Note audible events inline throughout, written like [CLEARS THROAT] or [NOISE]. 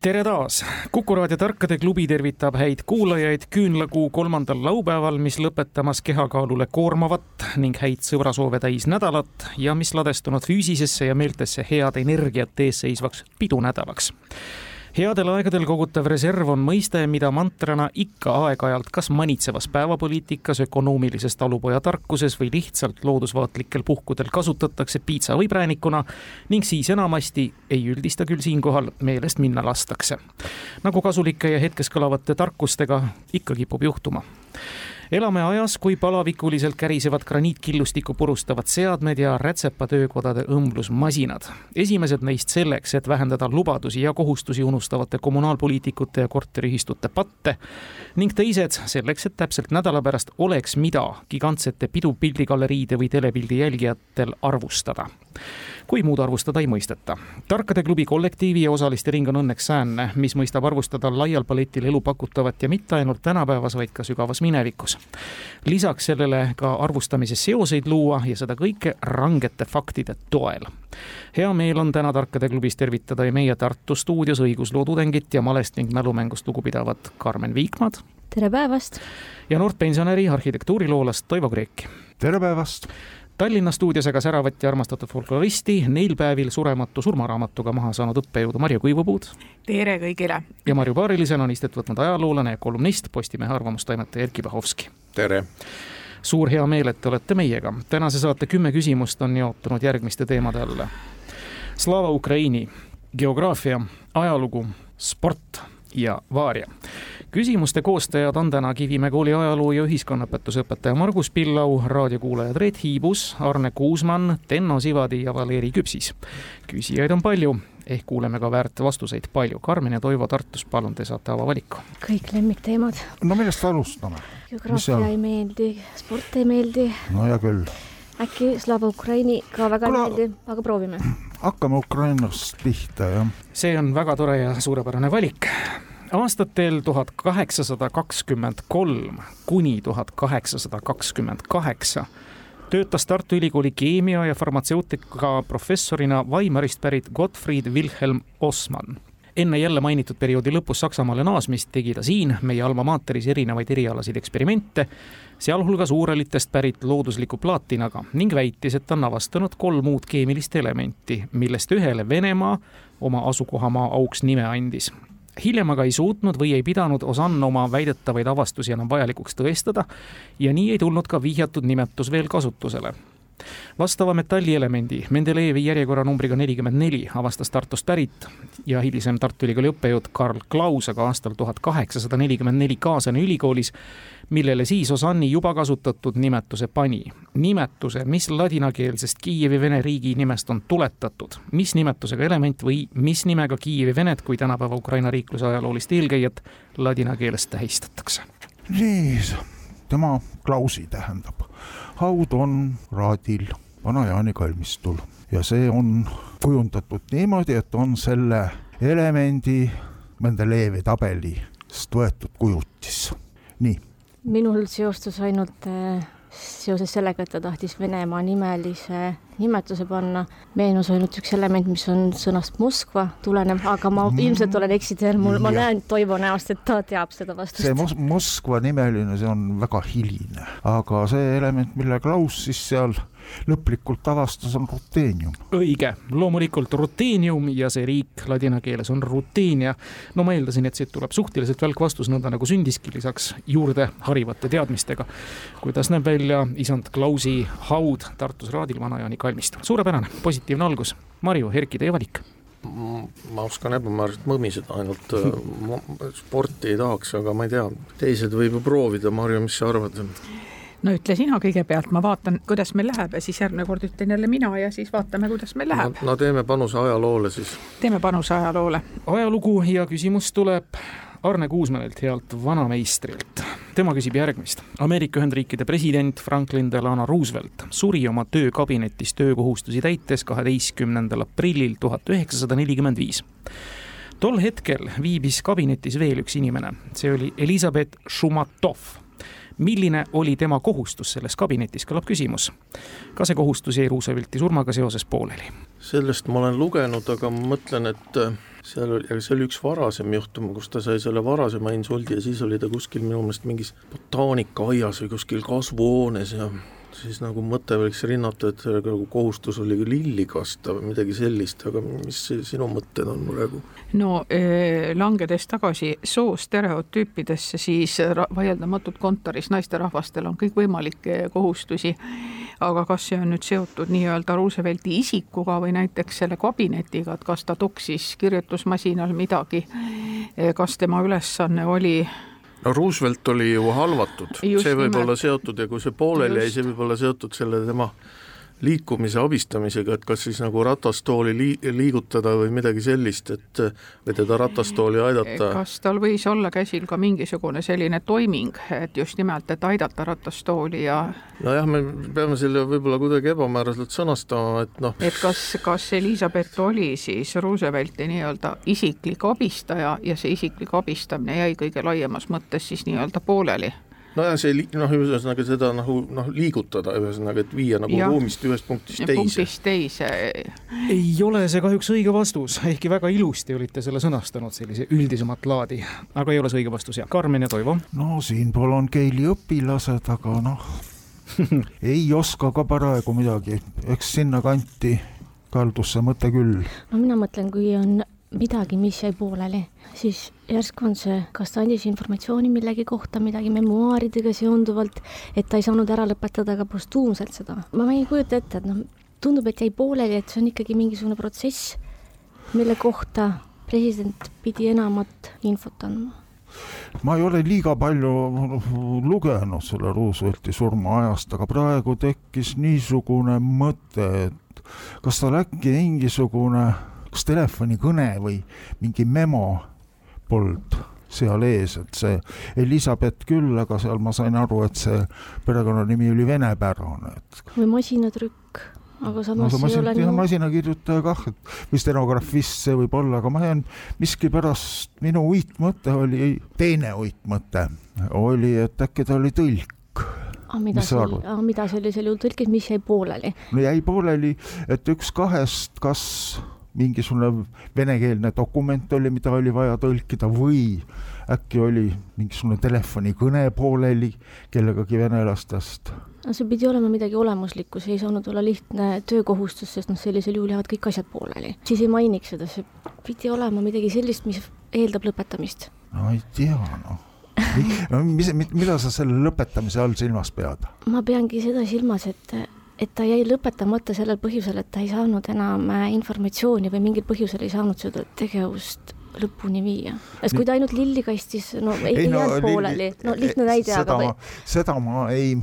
tere taas! kuku raadio Tarkade klubi tervitab häid kuulajaid küünlakuu kolmandal laupäeval, mis lõpetamas kehakaalule koormavat ning häid sõbrasoove täis nädalat ja mis ladestunud füüsisesse ja meeltesse head energiat eesseisvaks pidunädalaks headel aegadel kogutav reserv on mõiste, mida mantrana ikka aeg-ajalt kas manitsevas päevapoliitikas, ökonoomilises talupojatarkuses või lihtsalt loodusvaatlikel puhkudel kasutatakse piitsa või präänikuna ning siis enamasti, ei üldista küll siinkohal, meelest minna lastakse. nagu kasulike ja hetkes kõlavate tarkustega ikka kipub juhtuma elame ajas, kui palavikuliselt kärisevad graniitkillustikku purustavad seadmed ja rätsepatöökodade õmblusmasinad. esimesed neist selleks, et vähendada lubadusi ja kohustusi unustavate kommunaalpoliitikute ja korteriühistute patte ning teised selleks, et täpselt nädala pärast oleks, mida gigantsete pidupildigalleriide või telepildi jälgijatel arvustada kui muud arvustada ei mõisteta. tarkade klubi kollektiivi ja osaliste ring on õnneks säänne, mis mõistab arvustada laial paletil elu pakutavat ja mitte ainult tänapäevas, vaid ka sügavas minevikus. lisaks sellele ka arvustamise seoseid luua ja seda kõike rangete faktide toel. hea meel on täna Tarkade klubis tervitada meie Tartu stuudios õigusloo tudengit ja malest ning mälumängust lugupidavat Karmen Viikmad. tere päevast! ja noort pensionäri arhitektuuriloolast Toivo Kreeki. tere päevast! Tallinna stuudios aga säravat ja armastatud folkloristi, neil päevil surematu surmaraamatuga maha saanud õppejõudu Marju Kuivupuud. tere kõigile! ja Marju paarilisena on istet võtnud ajaloolane ja kolumnist, Postimehe arvamustoimetaja Erkki Bahovski. tere! suur hea meel, et te olete meiega. tänase saate kümme küsimust on jaotunud järgmiste teemade alla. Slava Ukraini, geograafia, ajalugu, sport ja Vaaria. Küsimuste koostajad on täna Kivimäe kooli ajaloo ja ühiskonnaõpetuse õpetaja Margus Pillau, raadiokuulajad Reet Hiibus, Arne Kuusmann, Tenno Sivadi ja Valeri Küpsis. küsijaid on palju, ehk kuuleme ka väärt vastuseid palju. Karmen ja Toivo Tartus, palun, te saate avavaliku. kõik lemmikteemad. no millest alustame? geograafia ei meeldi, sport ei meeldi. no hea küll. äkki Slava Ukraini ka väga Kula... ei meeldi, aga proovime hakkame Ukrainast pihta, jah. see on väga tore ja suurepärane valik. Aastatel tuhat kaheksasada kakskümmend kolm kuni tuhat kaheksasada kakskümmend kaheksa töötas Tartu Ülikooli keemia ja farmatseutika professorina Weimarist pärit Gottfried Wilhelm Osman. Enne jälle mainitud perioodi lõpus Saksamaale naasmist tegi ta siin meie alma mater'is erinevaid erialaseid eksperimente, sealhulgas uuralitest pärit loodusliku plaatinaga ning väitis, et on avastanud kolm uut keemilist elementi, millest ühele Venemaa oma asukohamaa auks nime andis hiljem aga ei suutnud või ei pidanud Osann oma väidetavaid avastusi enam vajalikuks tõestada ja nii ei tulnud ka vihjatud nimetus veel kasutusele vastava metallielemendi Mendelejevi järjekorranumbriga nelikümmend neli avastas Tartust pärit ja hilisem Tartu Ülikooli õppejõud Karl Klaus aga aastal tuhat kaheksasada nelikümmend neli Kaasani ülikoolis, millele siis Osanni juba kasutatud nimetuse pani. nimetuse, mis ladinakeelsest Kiievi Vene riigi nimest on tuletatud, mis nimetusega element või mis nimega Kiievi Venet kui tänapäeva Ukraina riikluse ajaloolist eelkäijat ladina keeles tähistatakse. nii, tema Klausi tähendab haud on Raadil Vana-Jaani kalmistul ja see on kujundatud niimoodi, et on selle elemendi Mendelejevi tabelist võetud kujutis, nii. minul seostus ainult äh, seoses sellega, et ta tahtis Venemaa nimelise nimetuse panna, meenus ainult üks element, mis on sõnast Moskva tulenev, aga ma mm. ilmselt olen eksiteel, mul, ma näen Toivo näost, et ta teab seda vastust. see Mos Moskva nimeline, see on väga hiline, aga see element, mille Klaus siis seal lõplikult avastas, on ruteenium. õige, loomulikult ruteenium ja see riik ladina keeles on Ruteenia. no ma eeldasin, et siit tuleb suhteliselt välk vastus, nõnda nagu sündiski, lisaks juurde harivate teadmistega. kuidas näeb välja isand Klausi haud Tartus Raadil Vana-Jaani kalmistul? suurepärane, positiivne algus. Marju, Erki, teie valik? ma oskan ebamääraselt mõmiseda, ainult äh, sporti ei tahaks, aga ma ei tea, teised võib ju proovida, Marju, mis sa arvad? No ütle sina kõigepealt, ma vaatan, kuidas meil läheb ja siis järgmine kord ütlen jälle mina ja siis vaatame, kuidas meil läheb. no teeme panuse ajaloole siis. teeme panuse ajaloole. ajalugu ja küsimus tuleb Arne Kuusmäelt, healt vanameistrilt. tema küsib järgmist. Ameerika Ühendriikide president Franklin Delano Roosevelt suri oma töökabinetis töökohustusi täites kaheteistkümnendal aprillil tuhat üheksasada nelikümmend viis tol hetkel viibis kabinetis veel üks inimene, see oli Elizabeth Šumatov milline oli tema kohustus selles kabinetis, kõlab küsimus. ka see kohustus jäi Roosevelti surmaga seoses pooleli? sellest ma olen lugenud, aga ma mõtlen, et äh, seal oli, see oli üks varasem juhtum, kus ta sai selle varasema insuldi ja siis oli ta kuskil minu meelest mingis botaanikaaias või kuskil kasvuhoones ja siis nagu mõte võiks rinnata, et nagu kohustus oli lilli kasta või midagi sellist, aga mis sinu mõtted on praegu? no langedes tagasi soostereotüüpidesse, siis vaieldamatult kontoris naisterahvastel on kõikvõimalikke kohustusi, aga kas see on nüüd seotud nii-öelda Roosevelti isikuga või näiteks selle kabinetiga, et kas ta toksis kirjutusmasinal midagi, kas tema ülesanne oli no Roosevelt oli ju halvatud, see võib nimelt. olla seotud ja kui see pooleli jäi, see võib olla seotud selle tema liikumise abistamisega, et kas siis nagu ratastooli lii-, liigutada või midagi sellist, et või teda ratastooli aidata. kas tal võis olla käsil ka mingisugune selline toiming, et just nimelt, et aidata ratastooli ja nojah, me peame selle võib-olla kuidagi ebamääraselt sõnastama, et noh et kas, kas Elizabeth oli siis Roosevelti nii-öelda isiklik abistaja ja see isiklik abistamine jäi kõige laiemas mõttes siis nii-öelda pooleli nojah, see noh, ühesõnaga seda nagu noh, liigutada ühesõnaga, et viia nagu ja. ruumist ühest punktist teise. punktist teise. ei ole see kahjuks õige vastus, ehkki väga ilusti olite selle sõnastanud, sellise üldisemat laadi, aga ei ole see õige vastus ja Karmen ja Toivo. no siinpool on Keili õpilased, aga noh [LAUGHS] ei oska ka paraegu midagi, eks sinnakanti kaldus see mõte küll. no mina mõtlen, kui on midagi, mis jäi pooleli, siis järsku on see, kas ta andis informatsiooni millegi kohta, midagi memuaaridega seonduvalt, et ta ei saanud ära lõpetada ka postuumselt seda. ma ei kujuta ette, et noh, tundub, et jäi pooleli, et see on ikkagi mingisugune protsess, mille kohta president pidi enamat infot andma ma ei ole liiga palju lugenud selle Roosevelti surmaajast, aga praegu tekkis niisugune mõte, et kas tal äkki mingisugune kas telefonikõne või mingi memo polnud seal ees, et see Elizabeth küll, aga seal ma sain aru, et see perekonnanimi oli venepärane, et. või masinatrükk, aga samas no, ei ole nii. masinakirjutaja kah, et või stenografist see võib olla, aga ma jään miskipärast, minu uitmõte oli, teine uitmõte oli, et äkki ta oli tõlk aga mida see, aga mida sellisel juhul tõlkis, mis jäi pooleli? no jäi pooleli, et üks kahest, kas mingisugune venekeelne dokument oli, mida oli vaja tõlkida või äkki oli mingisugune telefonikõne pooleli kellegagi venelastest? no see pidi olema midagi olemuslikku, see ei saanud olla lihtne töökohustus, sest noh, sellisel juhul jäävad kõik asjad pooleli. siis ei mainiks seda, see pidi olema midagi sellist, mis eeldab lõpetamist. no ei tea noh mis, mida sa selle lõpetamise all silmas pead? ma peangi seda silmas, et et ta jäi lõpetamata sellel põhjusel, et ta ei saanud enam äh, informatsiooni või mingil põhjusel ei saanud seda tegevust lõpuni viia. sest kui ta ainult lilli kastis, no ei, ei, ei no, jäänud pooleli, no lihtne näide, aga või... seda ma ei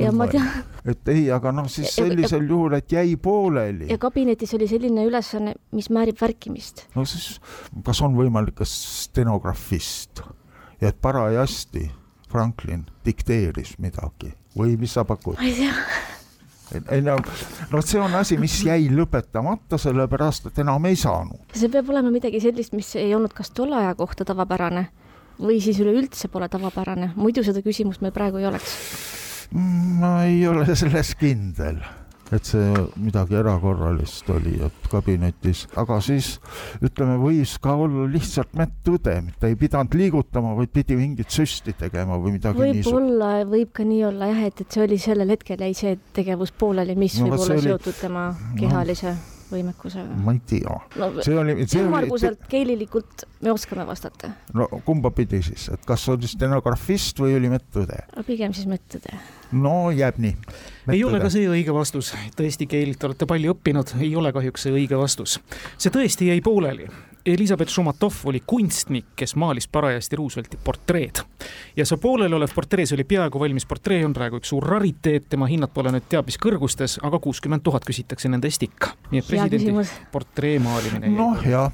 ja ma tean. et ei, aga noh, siis sellisel ja, juhul, et jäi pooleli. ja kabinetis oli selline ülesanne, mis määrib värkimist. no siis, kas on võimalik, kas stenografist ja et parajasti Franklin dikteeris midagi või mis sa pakud? ma ei tea ei no, no see on asi, mis jäi lõpetamata, sellepärast et enam ei saanud. see peab olema midagi sellist, mis ei olnud kas tolle aja kohta tavapärane või siis üleüldse pole tavapärane, muidu seda küsimust meil praegu ei oleks. ma ei ole selles kindel et see midagi erakorralist oli, et kabinetis, aga siis ütleme, võis ka olla lihtsalt medõde, ta ei pidanud liigutama, vaid pidi mingit süsti tegema või midagi võib-olla, võib ka nii olla jah, et, et see oli sellel hetkel jäi see tegevus pooleli, mis no, võib olla oli... seotud tema kehalise no võimekusega? ma ei tea no,. see oli, see ümmarguselt oli... keelilikult me oskame vastata. no kumba pidi siis, et kas oli stenografist või oli medõde? pigem siis medõde. no jääb nii. ei ole ka see õige vastus, tõesti, keelt olete palju õppinud, ei ole kahjuks see õige vastus. see tõesti jäi pooleli Elizabeth Šumatov oli kunstnik, kes maalis parajasti Roosevelti portreed. ja see pooleliolev portree, see oli peaaegu valmis portree, on praegu üks suur rariteet, tema hinnad pole nüüd teab mis kõrgustes, aga kuuskümmend tuhat küsitakse nende eest ikka. nii et presidendi portree maalimine. noh, jah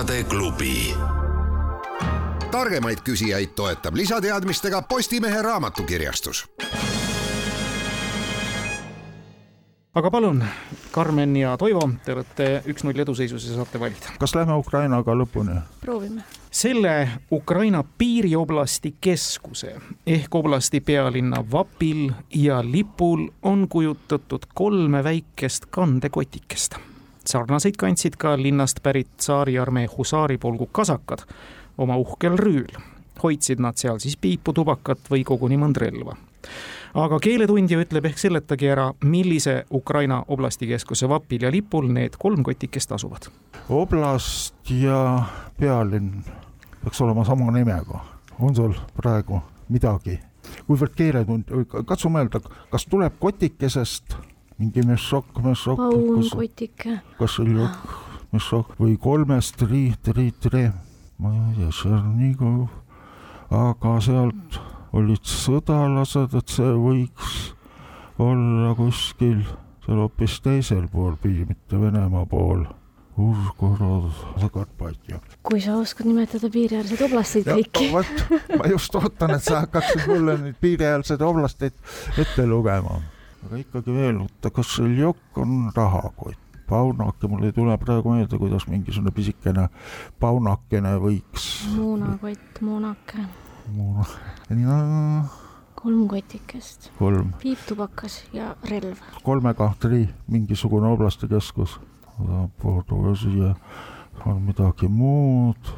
tarkade klubi. targemaid küsijaid toetab lisateadmistega Postimehe raamatukirjastus aga palun, Karmen ja Toivo, te olete üks-null eduseisus ja saate valida. kas lähme Ukrainaga lõpuni? proovime. selle Ukraina piirioblasti keskuse ehk oblasti pealinna vapil ja lipul on kujutatud kolme väikest kandekotikest. sarnaseid kandsid ka linnast pärit tsaariarmee husaaripolgu kasakad oma uhkel rüül. hoidsid nad seal siis piipu, tubakat või koguni mõnd relva aga keeletundja ütleb ehk seletagi ära, millise Ukraina oblasti keskuse vapil ja lipul need kolm kotikest asuvad. oblast ja pealinn peaks olema sama nimega, on sul praegu midagi? kuivõrd keeletund, katsu mõelda, kas tuleb kotikesest mingi mešok, mešok. paun, kotike. kas oli jokk, mešok või kolmest ri, tri, tre, ma ei tea, Tšernigov, aga sealt olid sõdalased, et see võiks olla kuskil seal hoopis teisel pool piiri, mitte Venemaa pool. Užgorod, Zakarpatja. kui sa oskad nimetada piiriäärseid oblasteid kõiki. vot, ma just ootan, et sa hakkaksid mulle nüüd piiriäärseid oblasteid ette lugema. aga ikkagi veel, oota, kas Željok on rahakott? paunake, mul ei tule praegu meelde, kuidas mingisugune pisikene paunakene võiks. muunakott, muunake mul no, kolm kotikest. kolm. piiptubakas ja relv. kolmega tri, mingisugune oblastikeskus. on midagi muud.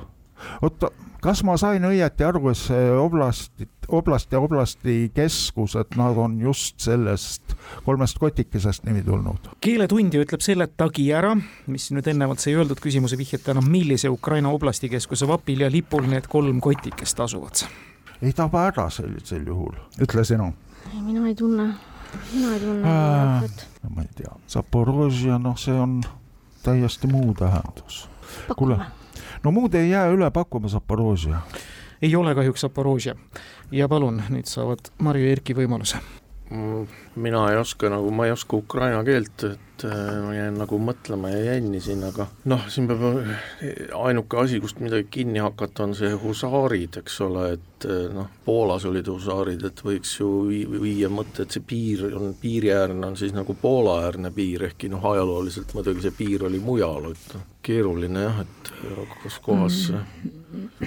oota, kas ma sain õieti aru, et see oblasti, oblasti ja oblasti keskus, et nad on just sellest kolmest kotikesest nimi tulnud? keeletundja ütleb seletagi ära, mis nüüd eelnevalt sai öeldud küsimuse vihjetena, millise Ukraina oblasti keskuse vapil ja lipul need kolm kotikest asuvad? ei taba ära sellisel juhul, ütle sinu. mina ei tunne, mina ei tunne äh,. no ma ei tea, Zaporožja, noh, see on täiesti muu tähendus. kuule no muud ei jää üle pakkuma Zaporožja. ei ole kahjuks Zaporožja ja palun, nüüd saavad Marju ja Erki võimaluse. Mm, mina ei oska nagu, ma ei oska ukraina keelt, et äh, ma jään nagu mõtlema ja jännisin, aga noh, siin peab, ainuke asi, kust midagi kinni hakata, on see husaarid, eks ole, et äh, noh, Poolas olid husaarid, et võiks ju viia mõtte, et see piir on, piiriäärne on siis nagu Poola-äärne piir, ehkki noh, ajalooliselt muidugi see piir oli mujal, et noh, keeruline jah, et kus kohas mm.,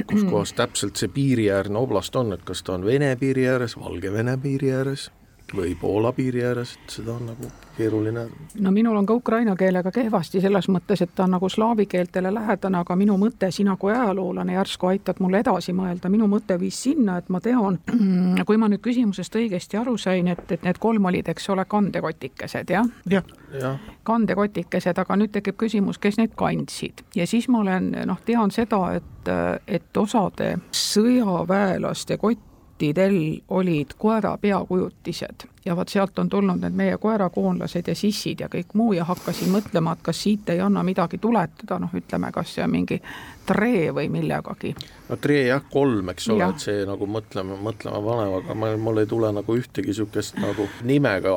kus kohas täpselt see piiriäärne oblast on, et kas ta on Vene piiri ääres, Valgevene piiri ääres või Poola piiri ääres, et seda on nagu keeruline. no minul on ka ukraina keelega kehvasti selles mõttes, et ta on nagu slaavi keeltele lähedane, aga minu mõte, sina kui ajaloolane järsku aitad mul edasi mõelda, minu mõte viis sinna, et ma tean, [CLEARS THROAT] kui ma nüüd küsimusest õigesti aru sain, et, et need kolm olid, eks ole, kandekotikesed, jah? jah ja. kandekotikesed, aga nüüd tekib küsimus, kes neid kandsid ja siis ma olen, noh, tean seda, et, et osade sõjaväelaste kott kottidel olid koera peakujutised ja vot sealt on tulnud need meie koerakoonlased ja sissid ja kõik muu ja hakkasin mõtlema, et kas siit ei anna midagi tuletada, noh, ütleme, kas see on mingi tree või millegagi. no tree jah, kolm, eks ole, et see nagu mõtlema, mõtlema panev, aga ma, mul ei tule nagu ühtegi niisugust nagu nimega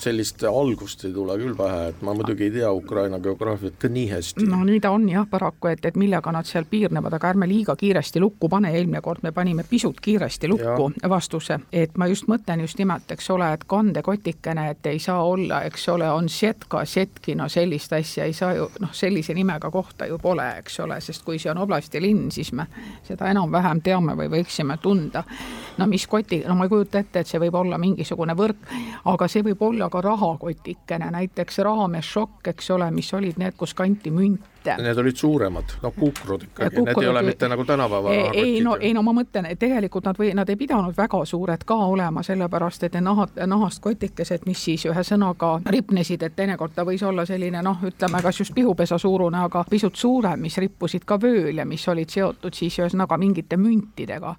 sellist algust ei tule küll pähe, et ma muidugi ei tea Ukraina geograafiat ka nii hästi. no nii ta on jah, paraku, et, et millega nad seal piirnevad, aga ärme liiga kiiresti lukku pane, eelmine kord me panime pisut kiiresti lukku ja. vastuse, et ma just mõtlen just nimelt, eks ole, et kandekotikene, et ei saa olla, eks ole, on Sjetka, Sjetki, no sellist asja ei saa ju noh, sellise nimega kohta ju pole, eks ole, sest kui see on oblasti linn, siis me seda enam-vähem teame või võiksime tunda. no mis koti, no ma ei kujuta ette, et see võib olla mingisugune võrk, aga see võib olla ka rahakotikene, näiteks rahamešokk, eks ole, mis olid need, kus kanti münte mitte. Need olid suuremad, no kukrud ikkagi, need ei ole mitte nagu tänapäeva ei, ei no, ei no ma mõtlen, et tegelikult nad või nad ei pidanud väga suured ka olema, sellepärast et need nahad, nahast kotikesed, mis siis ühesõnaga ripnesid, et teinekord ta võis olla selline noh, ütleme kas just pihupesa suurune, aga pisut suurem, mis rippusid ka vööl ja mis olid seotud siis ühesõnaga mingite müntidega.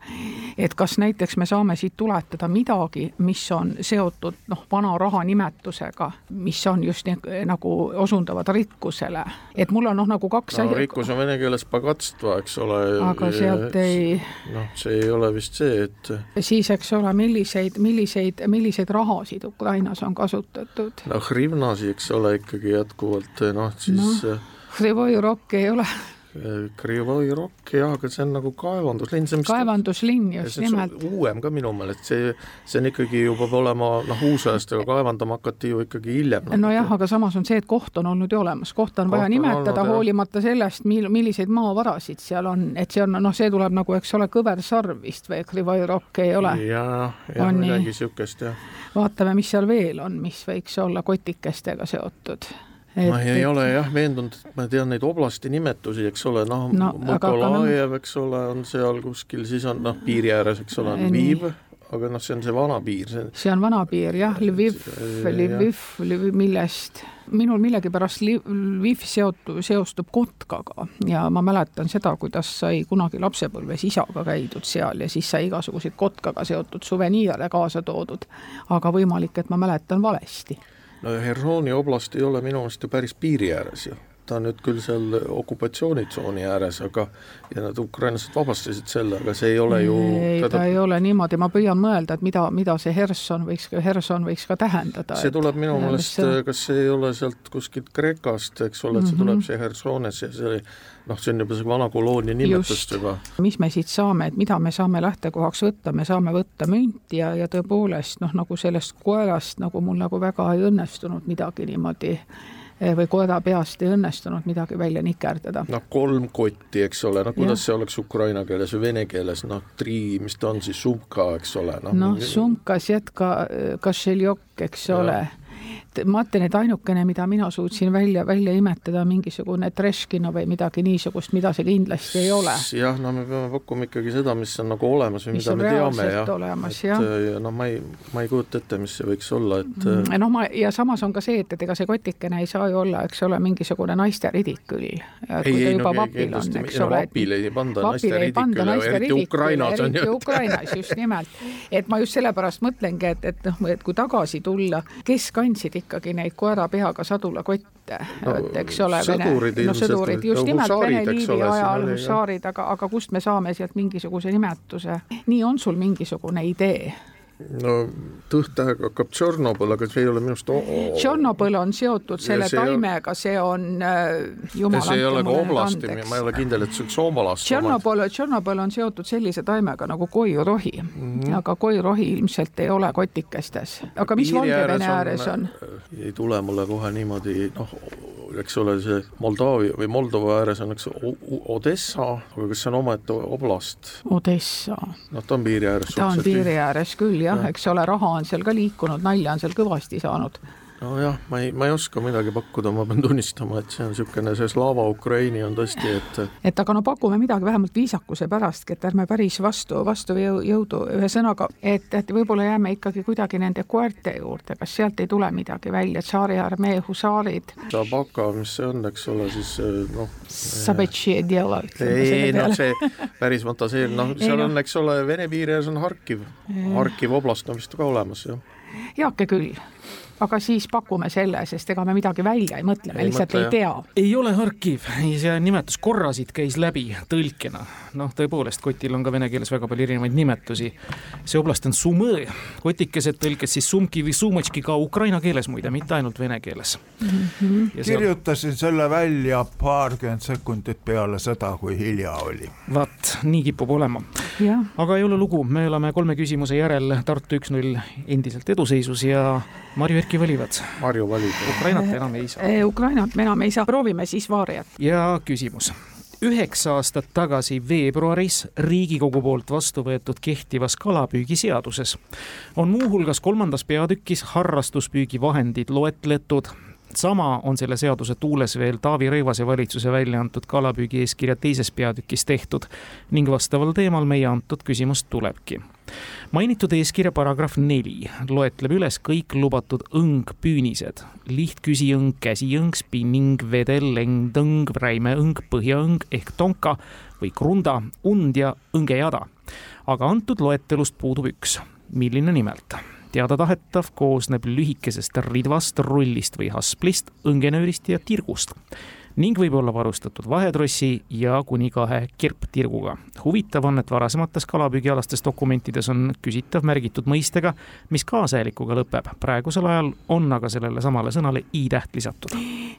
et kas näiteks me saame siit tuletada midagi, mis on seotud noh, vana raha nimetusega, mis on just nagu osundavad rikkusele, et mul on noh, nagu kaks no, rikkus on vene keeles pagatstva, eks ole. aga sealt ei. noh, see ei ole vist see, et. siis, eks ole, milliseid, milliseid, milliseid rahasid Ukrainas on kasutatud? no hrivnasi, eks ole, ikkagi jätkuvalt noh, siis no,. Hrivoi rokk ei ole [LAUGHS] Krivoi Rock jah, aga see on nagu kaevanduslinn, see on kaevanduslinn just nimelt. uuem ka minu meelest, see, see on ikkagi ju peab olema noh, uusajast, aga kaevandama hakati ju ikkagi hiljem. nojah, aga samas on see, et koht on olnud ju olemas, kohta on koht vaja on nimetada hoolimata sellest, mil-, milliseid maavarasid seal on, et see on noh, see tuleb nagu, eks ole, kõversarv vist või Krivoi Rock ei ole? jah, jah, midagi niisugust jah. vaatame, mis seal veel on, mis võiks olla kotikestega seotud et, ma ei et... ole jah veendunud, et ma tean neid oblasti nimetusi, eks ole, noh no, Mõkolajev, eks ole, on seal kuskil, siis on noh, piiri ääres, eks ole, on Lviv, aga noh, see on see vana piir. see, see on vana piir jah, Lviv, Lviv, Lviv, millest minul millegipärast Lviv seotu-, seostub Kotkaga ja ma mäletan seda, kuidas sai kunagi lapsepõlves isaga käidud seal ja siis sai igasuguseid Kotkaga seotud suveniire kaasa toodud. aga võimalik, et ma mäletan valesti no Hersoni oblast ei ole minu meelest ju päris piiri ääres ju ta on nüüd küll seal okupatsioonitsooni ääres, aga ja nad ukrainlased vabastasid selle, aga see ei ole ju ei teda..., ta ei ole niimoodi, ma püüan mõelda, et mida, mida see Herson võiks, Herson võiks ka tähendada. see tuleb minu meelest, kas see ei ole sealt kuskilt Kreekast, eks ole, et see mm -hmm. tuleb see Hersones ja see noh, see on juba see vana koloonia nimetust juba. mis me siit saame, et mida me saame lähtekohaks võtta, me saame võtta münti ja, ja tõepoolest noh, nagu sellest koerast nagu mul nagu väga ei õnnestunud midagi niimoodi Eh, või koera peast ei õnnestunud midagi välja nikerdada. noh, kolm kotti, eks ole, no kuidas ja. see oleks ukraina keeles või vene keeles, noh, tri, mis ta on siis, sumka, eks ole. noh no, no, sumka, sjetka, kašeljok, eks ja. ole ma ütlen, et ainukene, mida mina suutsin välja, välja imetada, mingisugune treškino või midagi niisugust, mida see kindlasti ei ole. jah, no me peame pakkuma ikkagi seda, mis on nagu olemas või mis mida me teame ja olemas, jah. ja noh, ma ei, ma ei kujuta ette, mis see võiks olla, et mm, noh, ma ja samas on ka see, et, et ega see kotikene ei saa ju olla, eks ole, mingisugune naisteridik küll. ei, ei no kindlasti, no vapile ei panda naisteriidikule, eriti Ukrainas on ju. Ukrainas just nimelt, et ma just sellepärast mõtlengi, et, et noh, et kui tagasi tulla, kes kandsid ikkagi neid koera peaga sadulakotte no,, et eks ole, Vene, no sõdurid, just nimelt Vene liivi ajal hussaarid, aga, aga kust me saame sealt mingisuguse nimetuse, nii on sul mingisugune idee? No tõhtähega hakkab Tšornobõl, aga see ei ole minu arust Tšornobõl on seotud selle taimega, see on äh, jumal see ei ole ka oblasti, ma ei ole kindel, et see oleks omalast. Tšornobõl, Tšornobõl on seotud sellise taimega nagu koiurohi mm, -hmm. aga koiurohi ilmselt ei ole kotikestes. aga mis Valgevene ääres on, on...? ei tule mulle kohe niimoodi, noh, eks ole, see Moldaavia või Moldova ääres on üks Odessa, aga kas see on omaette oblast? Odessa. noh, ta on piiri ääres. ta on piiri ääres küll jah ja., eks ole, raha on seal ka liikunud, nalja on seal kõvasti saanud nojah, ma ei, ma ei oska midagi pakkuda, ma pean tunnistama, et see on niisugune, see Slava Ukraini on tõesti, et et aga no pakume midagi vähemalt viisakuse pärastki, et ärme päris vastu, vastu jõudu, ühesõnaga, et, et võib-olla jääme ikkagi kuidagi nende koerte juurde, kas sealt ei tule midagi välja, tsaariarmee husaarid? Zabaka, mis see on, eks ole, siis noh Sabetši ei tea, ei noh, see päris fantaseeriv, noh, seal ei, on, eks ole, Vene piiri ääres on Harkiv, Harkiv oblast on vist ka olemas, jah. heake küll aga siis pakume selle, sest ega me midagi välja ei mõtle, me lihtsalt mõtle, ei tea. ei ole Harkiv, see nimetus korrasid käis läbi tõlkena. noh, tõepoolest, kotil on ka vene keeles väga palju erinevaid nimetusi. see oblast on Sumõ, kotikesed tõlkes siis Sumki või Sumatški ka ukraina keeles muide, mitte ainult vene keeles mm. -hmm. Seal... kirjutasin selle välja paarkümmend sekundit peale seda, kui hilja oli. vaat, nii kipub olema. aga ei ole lugu, me oleme kolme küsimuse järel Tartu üks-null endiselt eduseisus ja Marju Erki valivad. Marju valib. Ukrainat enam ei saa. Eh, Ukrainat me enam ei saa, proovime siis Vaariat. ja küsimus üheksa aastat tagasi veebruaris Riigikogu poolt vastu võetud kehtivas kalapüügiseaduses on muuhulgas kolmandas peatükis harrastuspüügivahendid loetletud sama on selle seaduse tuules veel Taavi Rõivase valitsuse välja antud kalapüügi eeskirja teises peatükis tehtud ning vastaval teemal meie antud küsimus tulebki. mainitud eeskirja paragrahv neli loetleb üles kõik lubatud õngpüünised, lihtküsiõng, käsiõng, spinning, vedel, lengdõng, räimeõng, põhjaõng ehk tonka või krunda, und ja õngejada. aga antud loetelust puudub üks, milline nimelt teadatahetav koosneb lühikesest ridvast, rullist või hasplist, õngenöörist ja tirgust. Ning võib olla varustatud vahetrossi ja kuni kahe kirptirguga. huvitav on, et varasemates kalapüügialastes dokumentides on küsitav märgitud mõistega, mis kaasaelikuga lõpeb. praegusel ajal on aga sellele samale sõnale i-täht lisatud.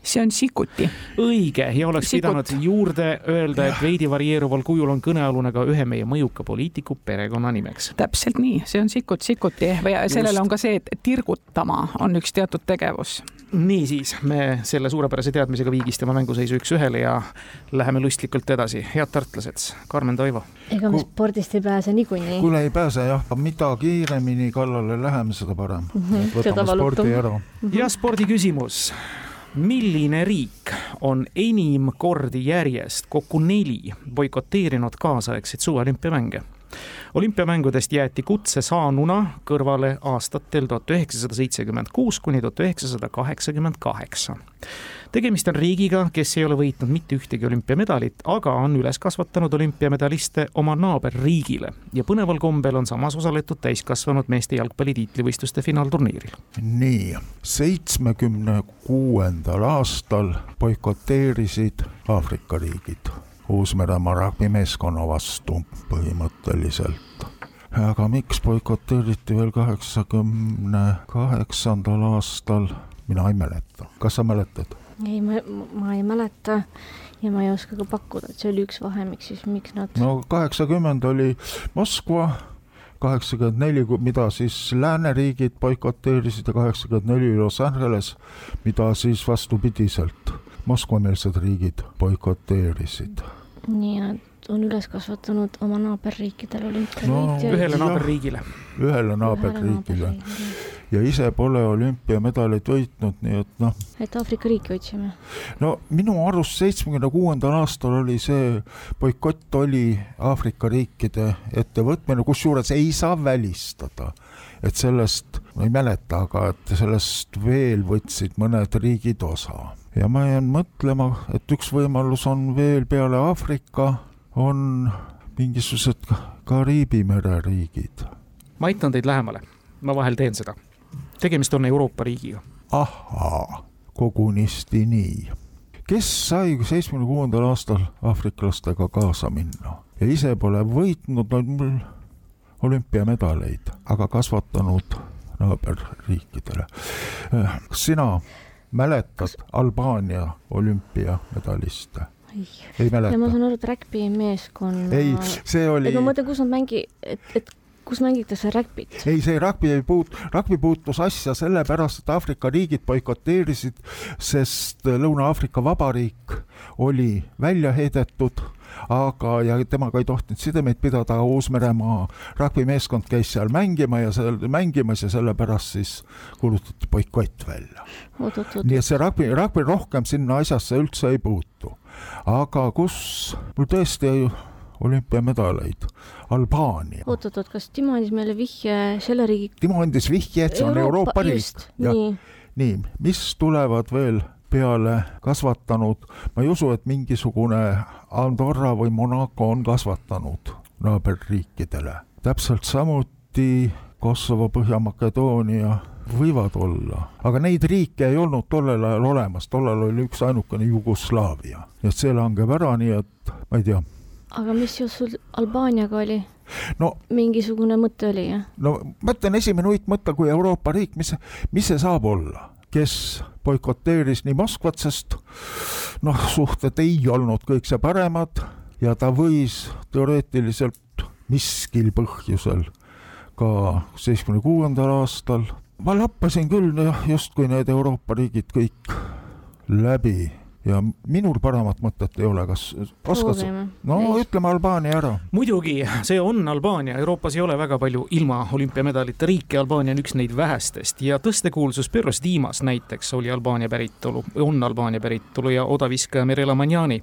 see on sikuti. õige ja oleks Sikut. pidanud juurde öelda, et veidi varieeruval kujul on kõnealune ka ühe meie mõjuka poliitiku perekonnanimeks. täpselt nii, see on sikut sikuti või sellel on ka see, et tirgutama on üks teatud tegevus. niisiis, me selle suurepärase teadmisega viigistame mänguseisu üks-ühele ja läheme lustlikult edasi. head tartlased, Karmen Toivo. ega me spordist ei pääse niikuinii. kuule, ei pääse jah, mida kiiremini kallale läheme, seda parem. Mhm, seda võtame spordi ära. ja spordiküsimus. milline riik on enim kordi järjest, kokku neli, boikoteerinud kaasaegseid suveolümpiamänge? olümpiamängudest jäeti kutse saanuna kõrvale aastatel tuhat üheksasada seitsekümmend kuus kuni tuhat üheksasada kaheksakümmend kaheksa. Tegemist on riigiga, kes ei ole võitnud mitte ühtegi olümpiamedalit, aga on üles kasvatanud olümpiamedaliste oma naaberriigile ja põneval kombel on samas osaletud täiskasvanud meeste jalgpalli tiitlivõistluste finaalturniiril. nii, seitsmekümne kuuendal aastal boikoteerisid Aafrika riigid Uus-Meremaa rugbimeeskonna vastu põhimõtteliselt. aga miks boikoteeriti veel kaheksakümne kaheksandal aastal, mina ei mäleta, kas sa mäletad? ei, ma, ma ei mäleta ja ma ei oska ka pakkuda, et see oli üks vahemik siis, miks nad no. kaheksakümmend oli Moskva, kaheksakümmend neli, mida siis lääneriigid boikoteerisid ja kaheksakümmend neli Los Angeles, mida siis vastupidiselt Moskva-meelsed riigid boikoteerisid. nii nad on üles kasvatanud oma naaberriikidel No, olümpiavõitjaid ühele naaberriigile. ühele naaberriigile ja ise pole olümpiamedaleid võitnud, nii et noh, et Aafrika riiki otsime. no minu arust seitsmekümne kuuendal aastal oli see boikott oli Aafrika riikide ettevõtmine, kusjuures ei saa välistada, et sellest, ma ei mäleta, aga et sellest veel võtsid mõned riigid osa. ja ma jään mõtlema, et üks võimalus on veel peale Aafrika, on mingisugused Kariibi mere riigid. ma aitan teid lähemale, ma vahel teen seda. tegemist on Euroopa riigiga. ahhaa, kogunisti nii. kes sai seitsmekümne kuuendal aastal aafriklastega kaasa minna ja ise pole võitnud no, mul olümpiamedaleid, aga kasvatanud naaberriikidele. kas sina mäletad Albaania olümpiamedaliste? Ei ja ma mäleta? saan aru, et räkpi meeskonna. ei, see oli ma mõtlen, kus nad mängi-, et, et kus mängitakse räkpit. ei, see rugby ei puut-, rugby puutus asja sellepärast, et Aafrika riigid boikoteerisid, sest Lõuna-Aafrika Vabariik oli välja heidetud, aga, ja temaga ei tohtinud sidemeid pidada, Uus-Meremaa rugbymeeskond käis seal mängima ja seal mängimas ja sellepärast siis kuulutati boikott välja. nii et see rugby, rugby rohkem sinna asjasse üldse ei puutu. aga kus mul tõesti ei olümpiamedaleid, Albaania. oot-oot-oot, kas Timo andis meile vihje selle riigi Timo andis vihje, et see on Euroopa riik. jah, nii, nii, mis tulevad veel peale kasvatanud, ma ei usu, et mingisugune Andorra või Monaco on kasvatanud naaberriikidele. täpselt samuti Kosovo, Põhja-Makedoonia võivad olla, aga neid riike ei olnud tollel ajal olemas, tollal oli üks ainukene Jugoslaavia, nii et see langeb ära, nii et ma ei tea, aga mis seos sul Albaaniaga oli? no mingisugune mõte oli, jah? no mõtlen esimene uitmõte kui Euroopa riik, mis, mis see saab olla, kes boikoteeris nii Moskvat, sest noh, suhted ei olnud kõikse paremad ja ta võis teoreetiliselt miskil põhjusel ka seitsmekümne kuuendal aastal. ma lappasin küll justkui need Euroopa riigid kõik läbi ja minul paremat mõtet ei ole, kas oskad sa? no ütleme Albaania ära. muidugi, see on Albaania, Euroopas ei ole väga palju ilma olümpiamedalite riike, Albaania on üks neid vähestest. Ja tõstekuulsus Pyrrhos Dimas näiteks oli Albaania päritolu, on Albaania päritolu ja odaviskaja Mirela Manjani,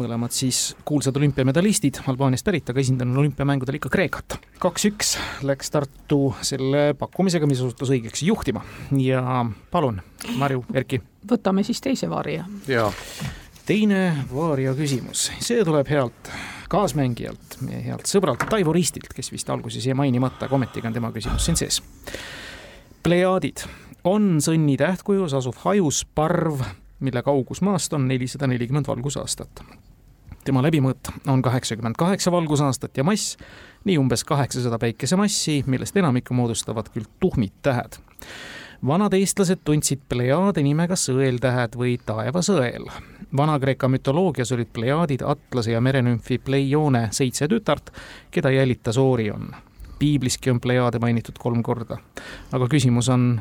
mõlemad siis kuulsad olümpiamedalistid Albaaniast pärit, aga esindanud olümpiamängudel ikka Kreekat. kaks-üks läks Tartu selle pakkumisega, mis osutus õigeks juhtima. Ja palun, Marju, Erki võtame siis teise varja. jaa, teine Vaaria küsimus, see tuleb healt kaasmängijalt, meie healt sõbralt Taivo Ristilt, kes vist alguses jäi mainimata, aga ometigi on tema küsimus siin sees. Plejaadid on sõnni tähtkujus asuv hajus parv, mille kaugus maast on nelisada nelikümmend valgusaastat. tema läbimõõt on kaheksakümmend kaheksa valgusaastat ja mass nii umbes kaheksasada päikesemassi, millest enamikku moodustavad küll tuhmid tähed vanad eestlased tundsid plejaade nimega sõeltähed või taevasõel. Vana-Kreeka mütoloogias olid plejaadid Atlase ja merenümfi Pleione seitse tütart, keda jälitas Orion. piibliski on plejaade mainitud kolm korda. aga küsimus on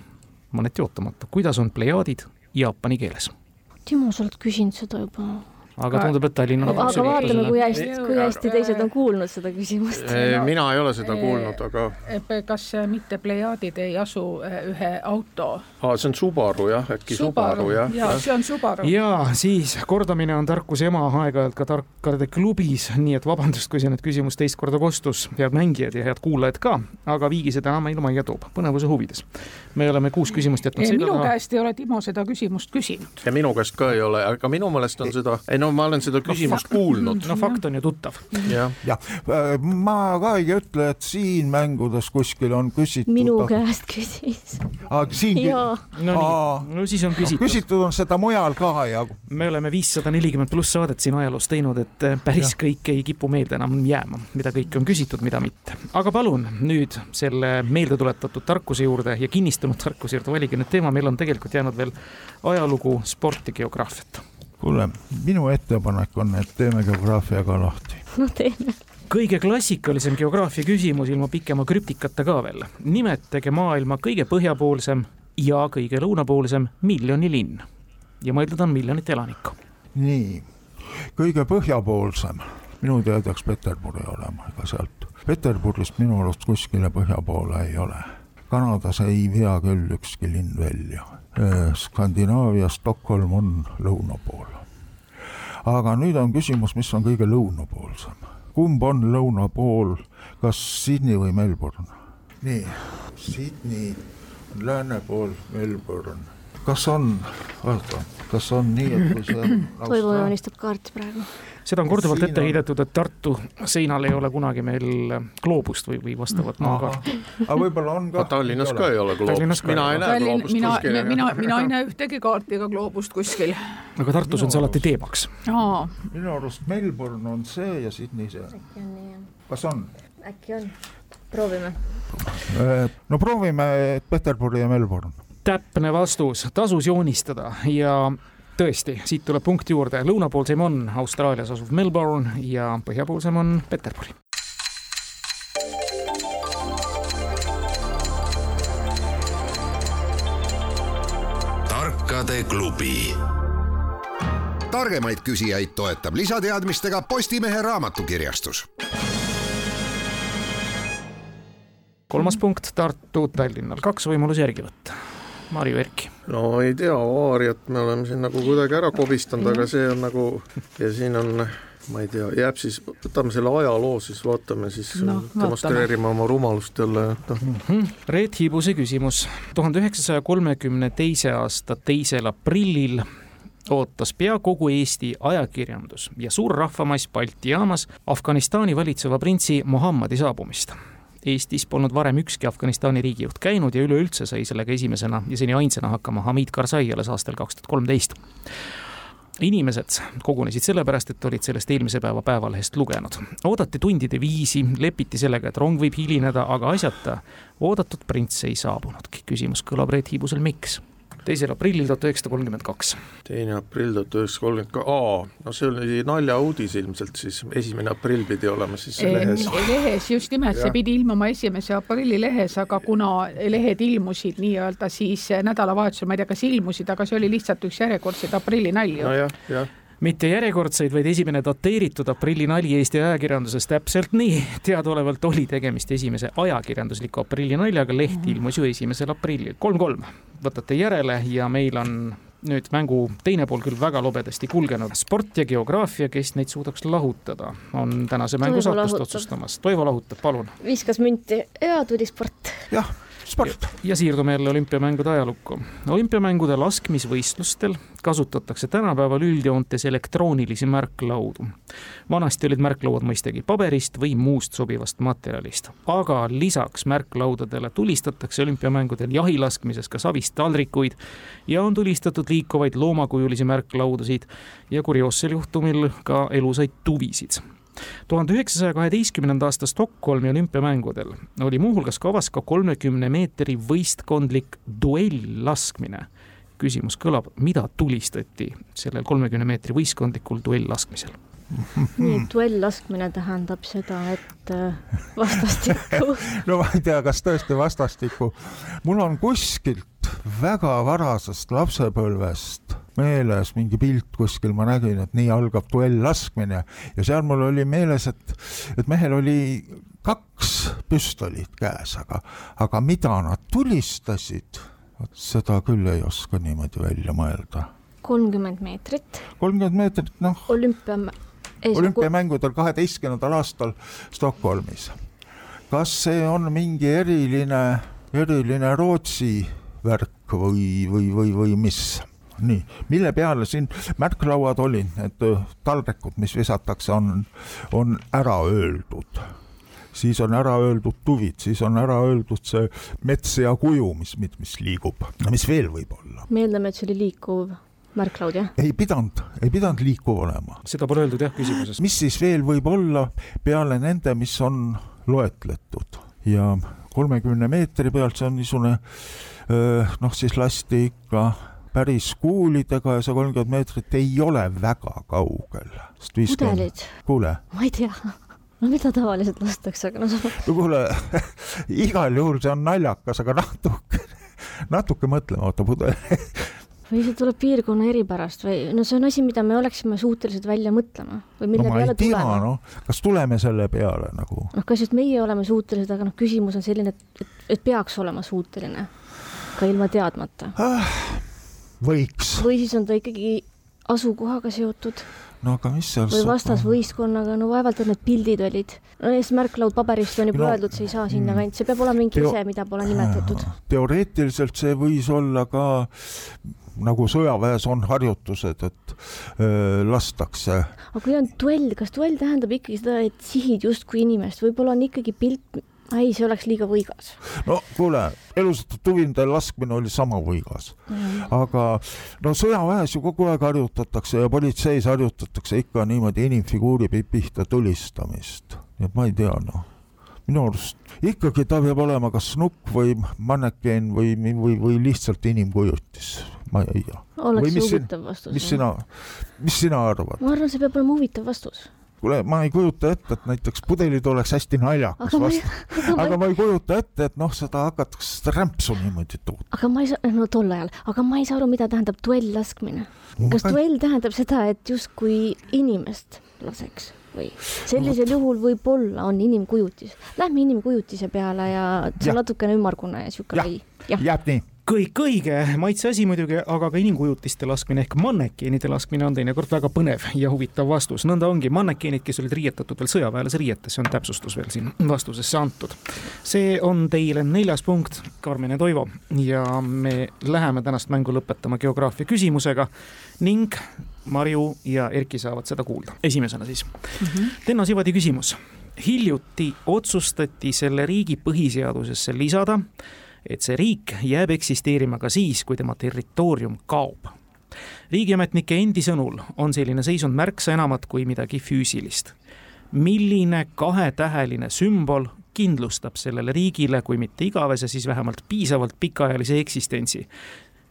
mõneti ootamatu, kuidas on plejaadid jaapani keeles? Timo, sa oled küsinud seda juba aga tundub, et Tallinn on aga vaatame, kui hästi, kui hästi teised on kuulnud seda küsimust. mina ei ole seda kuulnud, aga. kas mitte plejaadid ei asu eh, ühe auto? aa, see on Subaru jah, äkki Subaru, Subaru jah. jaa, see on Subaru. ja siis kordamine on tarkuse ema aeg-ajalt ka tarkade klubis, nii et vabandust, kui see nüüd küsimus teist korda kostus, head mängijad ja head kuulajad ka, aga viigi seda enam meile majja toob, põnevuse huvides. me oleme kuus küsimust jätnud. minu käest ei ole Timo seda küsimust küsinud. ja minu käest ka ei ole, aga minu meelest on seda, ei no ma olen seda küsimust no, kuulnud. no fakt on ju tuttav. jah ja, ja, ma ka ei ütle, et siin mängudes kuskil on küsitud. minu käest küsis. siin. no nii, no siis on küsitud. küsitud on seda mujal ka ja. me oleme viissada nelikümmend pluss saadet siin ajaloos teinud, et eh, päris ja. kõik ei kipu meelde enam jääma, mida kõike on küsitud, mida mitte. aga palun nüüd selle meeldetuletatud tarkuse juurde ja kinnistunud tarkuse juurde valige nüüd teema, meil on tegelikult jäänud veel ajalugu, sport ja geograafiat kuule, minu ettepanek on, et teeme geograafia ka lahti. no teeme kõige klassikalisem geograafia küsimus ilma pikema krüptikata ka veel. nimetage maailma kõige põhjapoolsem ja kõige lõunapoolsem miljonilinn ja mõeldud on miljonit elanikku. nii, kõige põhjapoolsem, minu teada peaks Peterburi olema, ega sealt Peterburist minu arust kuskile põhja poole ei ole. Kanadas ei vea küll ükski linn välja Äh, Skandinaavia Stockholm on lõuna pool. aga nüüd on küsimus, mis on kõige lõunapoolsem. kumb on lõuna pool, kas Sydney või Melbourne? nii, Sydney on lääne pool, Melbourne. kas on, oota, kas on nii, et kui see Toivo joonistab kaarti praegu seda on korduvalt ette heidetud, et Tartu seinal ei ole kunagi meil gloobust või, või vastavat maakaarti. aga võib-olla on ka. Tallinnas ka ei ole gloobust, mina ei näe gloobust kuskil. mina, mina ei näe ühtegi kaarti ega gloobust kuskil. aga Tartus on see alati teemaks. minu arust Melbourne on see ja Sydney see. kas on? äkki on, proovime. Äh, no proovime Peterburi ja Melbourne täpne vastus, tasus joonistada ja tõesti, siit tuleb punkt juurde, lõunapoolsem on Austraalias asuv Melbourne ja põhjapoolsem on Peterburi. tarkade klubi. targemaid küsijaid toetab lisateadmistega Postimehe raamatukirjastus kolmas punkt Tartu, Tallinnal kaks võimaluse järgi võtta Marju Erki? no ei tea, Aariat me oleme siin nagu kuidagi ära kobistanud, aga see on nagu ja siin on ma ei tea, jääb siis, võtame selle ajaloo siis, vaatame siis no,, demonstreerime oma rumalust jälle, noh mm -hmm.. Reet Hiibuse küsimus. tuhande üheksasaja kolmekümne teise aasta teisel aprillil ootas pea kogu Eesti ajakirjandus ja suur rahvamass Balti jaamas Afganistani valitseva printsi Muhammadi saabumist Eestis polnud varem ükski Afganistani riigijuht käinud ja üleüldse sai sellega esimesena ja seni ainsana hakkama Hamid Karzai alles aastal kaks tuhat kolmteist inimesed kogunesid sellepärast, et olid sellest eelmise päeva Päevalehest lugenud. oodati tundide viisi, lepiti sellega, et rong võib hilineda, aga asjata oodatud prints ei saabunudki. küsimus kõlab Reet Hiibusel, miks? Teisel aprillil tuhat üheksasada kolmkümmend kaks. teine aprill tuhat üheksasada kolmkümmend kaks, aa, no see oli naljauudis ilmselt siis, esimene aprill pidi olema siis lehes. lehes, just nimelt, see pidi ilmuma esimese aprilli lehes, aga kuna lehed ilmusid nii-öelda siis nädalavahetusel, ma ei tea, kas ilmusid, aga see oli lihtsalt üks järjekordseid aprillinalju. nojah, jah mitte järjekordseid, vaid esimene dateeritud aprillinali Eesti ajakirjanduses, täpselt nii. teadaolevalt oli tegemist esimese ajakirjandusliku aprillinaljaga, leht mhm. ilmus ju esimesel aprillil, kolm-kolm. võtate järele ja meil on nüüd mängu teine pool küll väga lobedasti kulgenud. sport ja geograafia, kes neid suudaks lahutada, on tänase mängu saatest otsustamas. Toivo lahutab, palun. viskas münti ja tuli sport. jah sport. ja siirdume jälle olümpiamängude ajalukku. olümpiamängude laskmisvõistlustel kasutatakse tänapäeval üldjoontes elektroonilisi märklaudu. vanasti olid märklauad mõistagi paberist või muust sobivast materjalist, aga lisaks märklaudadele tulistatakse olümpiamängudel jahilaskmises ka savist taldrikuid ja on tulistatud liikuvaid loomakujulisi märklaudasid ja kurioossel juhtumil ka elusaid tuvisid tuhande üheksasaja kaheteistkümnenda aasta Stockholmi olümpiamängudel oli muuhulgas kavas ka kolmekümne meetri võistkondlik duell-laskmine. küsimus kõlab, mida tulistati sellel kolmekümne meetri võistkondlikul duell-laskmisel? nii, duell-laskmine tähendab seda, et äh, vastastikku [LAUGHS] no ma ei tea, kas tõesti vastastikku. mul on kuskilt väga varasest lapsepõlvest meeles mingi pilt kuskil, ma nägin, et nii algab duell laskmine ja seal mul oli meeles, et, et mehel oli kaks püstolit käes, aga, aga mida nad tulistasid, vot seda küll ei oska niimoodi välja mõelda. kolmkümmend meetrit. kolmkümmend meetrit, noh. olümpia. olümpiamängudel kaheteistkümnendal aastal Stockholmis. kas see on mingi eriline, eriline Rootsi värk või, või, või, või mis? Nii, mille peale siin märklauad olid, need taldrikud, mis visatakse, on, on ära öeldud siis on ära öeldud tuvid, siis on ära öeldud see mets ja kuju, mis, mis, mis liigub, mis veel võib olla? me eeldame, et see oli liikuv märklaud, jah? ei pidanud, ei pidanud liikuv olema. seda pole öeldud jah küsimuses. mis siis veel võib olla peale nende, mis on loetletud ja kolmekümne meetri pealt, see on niisugune noh, siis lasti ikka päris kuulidega ja see kolmkümmend meetrit ei ole väga kaugel. pudelid. kuule. ma ei tea no mida tavaliselt lastakse, aga no sa. no kuule [LAUGHS] igal juhul see on naljakas, aga natuke, natuke mõtlema, oota pudel [LAUGHS] või see tuleb piirkonna eripärast või no see on asi, mida me oleksime suutelised välja mõtlema või mille no, peale tulema. No, kas tuleme selle peale nagu? noh, kas just meie oleme suutelised, aga noh, küsimus on selline, et, et, et peaks olema suuteline ka ilma teadmata ah võiks. või siis on ta ikkagi asukohaga seotud. no aga mis seal või vastasvõistkonnaga, no vaevalt, et need pildid olid. no ees märklaud paberist on juba no, öeldud, see ei saa sinna mm. kanti, see peab olema mingi teo... ise, mida pole nimetatud. teoreetiliselt see võis olla ka nagu sõjaväes on harjutused, et öö, lastakse. aga kui on duell, kas duell tähendab ikkagi seda, et sihid justkui inimest, võib-olla on ikkagi pilt, ei, see oleks liiga võigas. no kuule, elustatud tuvinde laskmine oli sama võigas mm.. aga no sõjaväes ju kogu aeg harjutatakse ja politseis harjutatakse ikka niimoodi inimfiguuri pihta tulistamist. nii et ma ei tea, noh minu arust ikkagi ta peab olema kas nukk või mannekeen või, või, või lihtsalt inimkujutis, ma ei tea. oleks huvitav vastus. mis sina, mis sina arvad? ma arvan, see peab olema huvitav vastus kuule, ma ei kujuta ette, et näiteks pudelid oleks hästi naljakas aga vastu, [LAUGHS] aga, aga ma ei kujuta ette, et noh, seda hakatakse seda rämpsu niimoodi tootma. aga ma ei saa, no tol ajal, aga ma ei saa aru, mida tähendab duell laskmine. kas ma... duell tähendab seda, et justkui inimest laseks või sellisel no, juhul võib-olla on inimkujutis. Lähme inimkujutise peale ja see on natukene ümmargune ja sihuke või. jääb nii kõik õige, maitse asi muidugi, aga ka inimkujutiste laskmine ehk mannekeenide laskmine on teinekord väga põnev ja huvitav vastus. nõnda ongi, mannekeenid, kes olid riietatud veel sõjaväelase riietesse, on täpsustus veel siin vastusesse antud. see on teile neljas punkt, Karmen ja Toivo, ja me läheme tänast mängu lõpetama geograafia küsimusega ning Marju ja Erki saavad seda kuulda. esimesena siis mm -hmm. Tenno Sivadi küsimus. hiljuti otsustati selle riigi põhiseadusesse lisada et see riik jääb eksisteerima ka siis, kui tema territoorium kaob. riigiametnike endi sõnul on selline seisund märksa enamat kui midagi füüsilist. milline kahetäheline sümbol kindlustab sellele riigile, kui mitte igavese, siis vähemalt piisavalt pikaajalise eksistentsi?